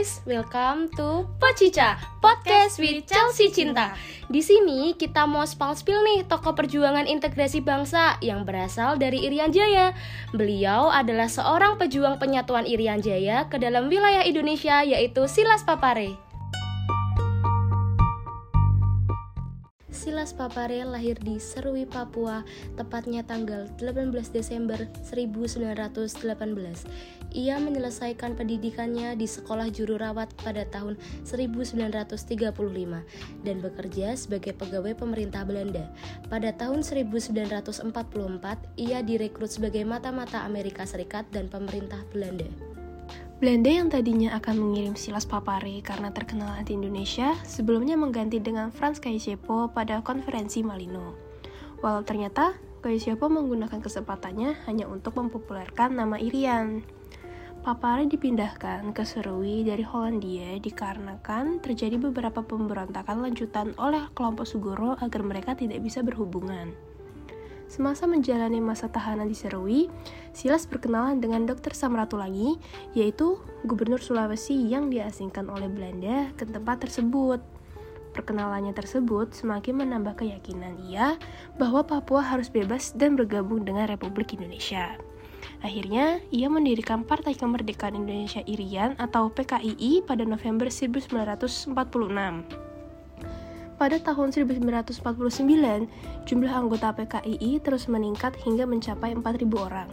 guys, welcome to Pocica Podcast with Chelsea Cinta. Di sini kita mau spal-spil nih tokoh perjuangan integrasi bangsa yang berasal dari Irian Jaya. Beliau adalah seorang pejuang penyatuan Irian Jaya ke dalam wilayah Indonesia yaitu Silas Papare. Silas Papare lahir di Serui, Papua, tepatnya tanggal 18 Desember 1918. Ia menyelesaikan pendidikannya di Sekolah Juru Rawat pada tahun 1935 dan bekerja sebagai pegawai pemerintah Belanda. Pada tahun 1944, ia direkrut sebagai mata-mata Amerika Serikat dan pemerintah Belanda. Belanda yang tadinya akan mengirim Silas Papare karena terkenal anti Indonesia, sebelumnya mengganti dengan Franz Kaisepo pada konferensi Malino. Walau ternyata, Kaisepo menggunakan kesempatannya hanya untuk mempopulerkan nama Irian. Papare dipindahkan ke Serui dari Hollandia dikarenakan terjadi beberapa pemberontakan lanjutan oleh kelompok Sugoro agar mereka tidak bisa berhubungan. Semasa menjalani masa tahanan di Serui, Silas berkenalan dengan Dr. Samratulangi, yaitu gubernur Sulawesi yang diasingkan oleh Belanda ke tempat tersebut. Perkenalannya tersebut semakin menambah keyakinan ia bahwa Papua harus bebas dan bergabung dengan Republik Indonesia. Akhirnya, ia mendirikan Partai Kemerdekaan Indonesia Irian atau PKII pada November 1946. Pada tahun 1949, jumlah anggota PKII terus meningkat hingga mencapai 4.000 orang,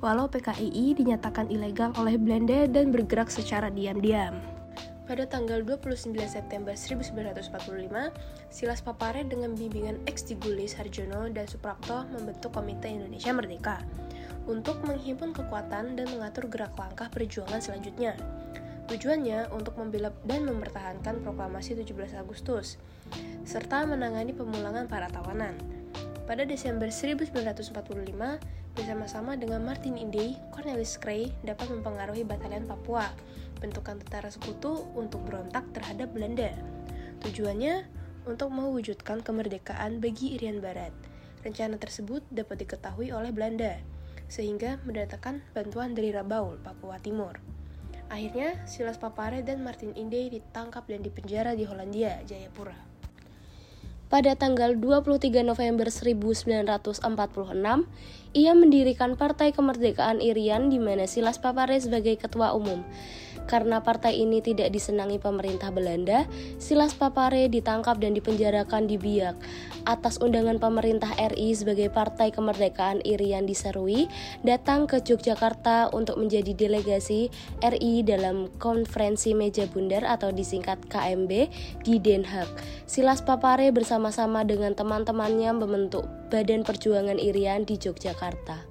walau PKII dinyatakan ilegal oleh Belanda dan bergerak secara diam-diam. Pada tanggal 29 September 1945, Silas Papare dengan bimbingan ex Digulis Harjono dan Suprapto membentuk Komite Indonesia Merdeka untuk menghimpun kekuatan dan mengatur gerak langkah perjuangan selanjutnya. Tujuannya untuk membela dan mempertahankan proklamasi 17 Agustus, serta menangani pemulangan para tawanan. Pada Desember 1945, bersama-sama dengan Martin Inde, Cornelis Krey dapat mempengaruhi batalion Papua, bentukan tentara sekutu untuk berontak terhadap Belanda. Tujuannya untuk mewujudkan kemerdekaan bagi Irian Barat. Rencana tersebut dapat diketahui oleh Belanda, sehingga mendatangkan bantuan dari Rabaul, Papua Timur. Akhirnya, Silas Papare dan Martin Inde ditangkap dan dipenjara di Hollandia, Jayapura. Pada tanggal 23 November 1946, ia mendirikan Partai Kemerdekaan Irian di mana Silas Papare sebagai ketua umum. Karena partai ini tidak disenangi pemerintah Belanda, Silas Papare ditangkap dan dipenjarakan di Biak. Atas undangan pemerintah RI sebagai Partai Kemerdekaan Irian Serui, datang ke Yogyakarta untuk menjadi delegasi RI dalam konferensi meja bundar atau disingkat KMB di Den Haag. Silas Papare bersama-sama dengan teman-temannya membentuk Badan Perjuangan Irian di Yogyakarta.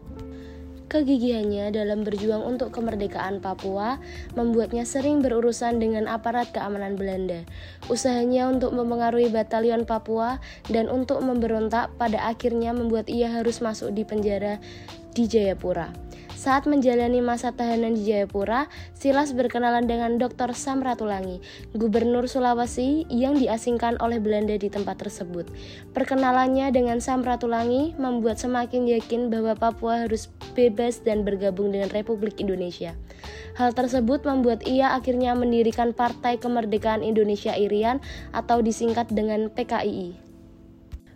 Kegigihannya dalam berjuang untuk kemerdekaan Papua membuatnya sering berurusan dengan aparat keamanan Belanda. Usahanya untuk mempengaruhi batalion Papua dan untuk memberontak pada akhirnya membuat ia harus masuk di penjara di Jayapura. Saat menjalani masa tahanan di Jayapura, Silas berkenalan dengan Dr. Sam Ratulangi, gubernur Sulawesi yang diasingkan oleh Belanda di tempat tersebut. Perkenalannya dengan Sam Ratulangi membuat semakin yakin bahwa Papua harus bebas dan bergabung dengan Republik Indonesia. Hal tersebut membuat ia akhirnya mendirikan Partai Kemerdekaan Indonesia Irian atau disingkat dengan PKII.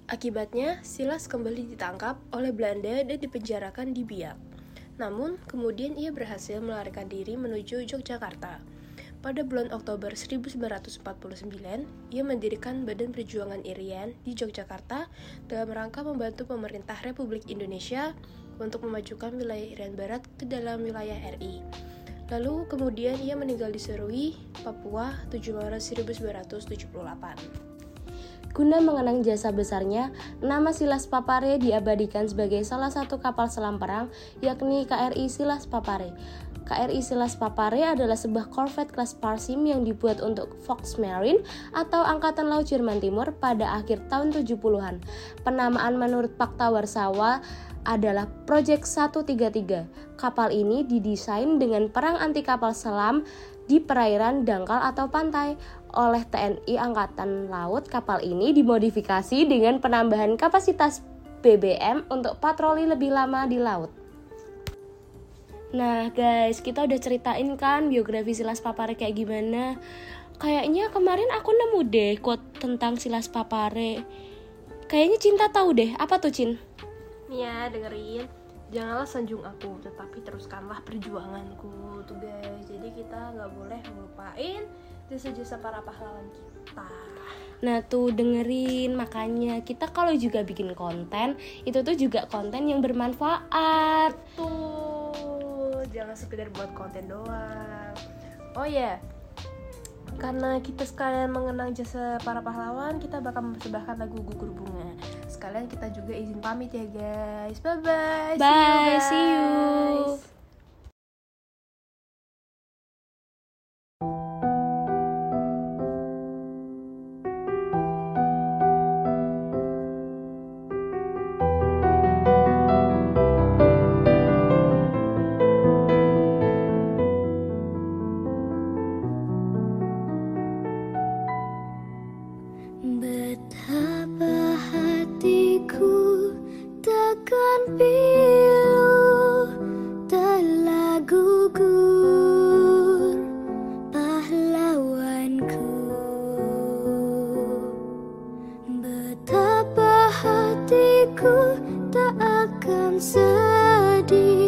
Akibatnya, Silas kembali ditangkap oleh Belanda dan dipenjarakan di Biak. Namun, kemudian ia berhasil melarikan diri menuju Yogyakarta. Pada bulan Oktober 1949, ia mendirikan Badan Perjuangan Irian di Yogyakarta dalam rangka membantu pemerintah Republik Indonesia untuk memajukan wilayah Irian Barat ke dalam wilayah RI. Lalu kemudian ia meninggal di Serui, Papua, 7 Maret 1978. Guna mengenang jasa besarnya, nama Silas Papare diabadikan sebagai salah satu kapal selam perang, yakni KRI Silas Papare. KRI Silas Papare adalah sebuah korvet kelas Parsim yang dibuat untuk Fox Marine atau Angkatan Laut Jerman Timur pada akhir tahun 70-an. Penamaan menurut Pakta Warsawa adalah Project 133. Kapal ini didesain dengan perang anti kapal selam di perairan dangkal atau pantai oleh TNI Angkatan Laut. Kapal ini dimodifikasi dengan penambahan kapasitas BBM untuk patroli lebih lama di laut. Nah guys, kita udah ceritain kan biografi Silas Papare kayak gimana Kayaknya kemarin aku nemu deh quote tentang Silas Papare Kayaknya Cinta tahu deh, apa tuh Cin? Ya, dengerin Janganlah sanjung aku, tetapi teruskanlah perjuanganku tuh guys Jadi kita nggak boleh ngelupain jasa-jasa para pahlawan kita Nah tuh dengerin makanya kita kalau juga bikin konten itu tuh juga konten yang bermanfaat. Tuh, jangan sekedar buat konten doang. Oh ya, yeah. karena kita sekalian mengenang jasa para pahlawan, kita bakal mempersembahkan lagu gugur bunga. Sekalian kita juga izin pamit ya guys. Bye bye. Bye. See you. See you. You.